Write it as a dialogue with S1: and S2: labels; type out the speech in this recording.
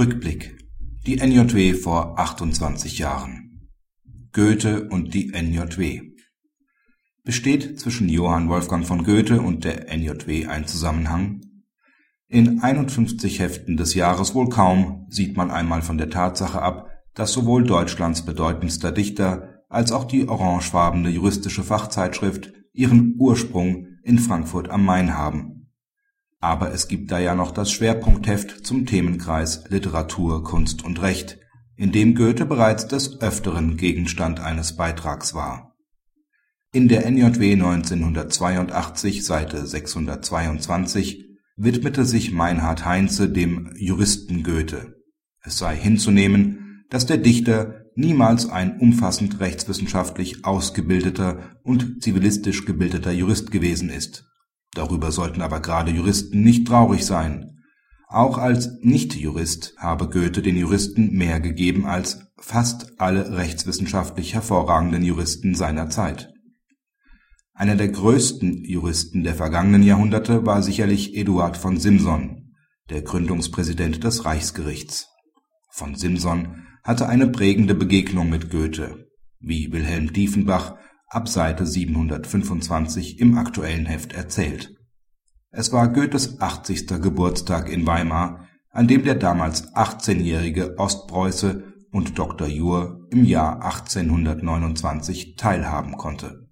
S1: Rückblick. Die NJW vor 28 Jahren. Goethe und die NJW. Besteht zwischen Johann Wolfgang von Goethe und der NJW ein Zusammenhang? In 51 Heften des Jahres wohl kaum, sieht man einmal von der Tatsache ab, dass sowohl Deutschlands bedeutendster Dichter als auch die orangefarbene juristische Fachzeitschrift ihren Ursprung in Frankfurt am Main haben aber es gibt da ja noch das Schwerpunktheft zum Themenkreis Literatur, Kunst und Recht, in dem Goethe bereits des Öfteren Gegenstand eines Beitrags war. In der NJW 1982, Seite 622, widmete sich Meinhard Heinze dem Juristen Goethe. Es sei hinzunehmen, dass der Dichter niemals ein umfassend rechtswissenschaftlich ausgebildeter und zivilistisch gebildeter Jurist gewesen ist Darüber sollten aber gerade Juristen nicht traurig sein. Auch als Nicht-Jurist habe Goethe den Juristen mehr gegeben als fast alle rechtswissenschaftlich hervorragenden Juristen seiner Zeit. Einer der größten Juristen der vergangenen Jahrhunderte war sicherlich Eduard von Simson, der Gründungspräsident des Reichsgerichts. Von Simson hatte eine prägende Begegnung mit Goethe. Wie Wilhelm Diefenbach ab Seite 725 im aktuellen Heft erzählt. Es war Goethes 80. Geburtstag in Weimar, an dem der damals 18-jährige Ostpreuße und Dr. Jur im Jahr 1829 teilhaben konnte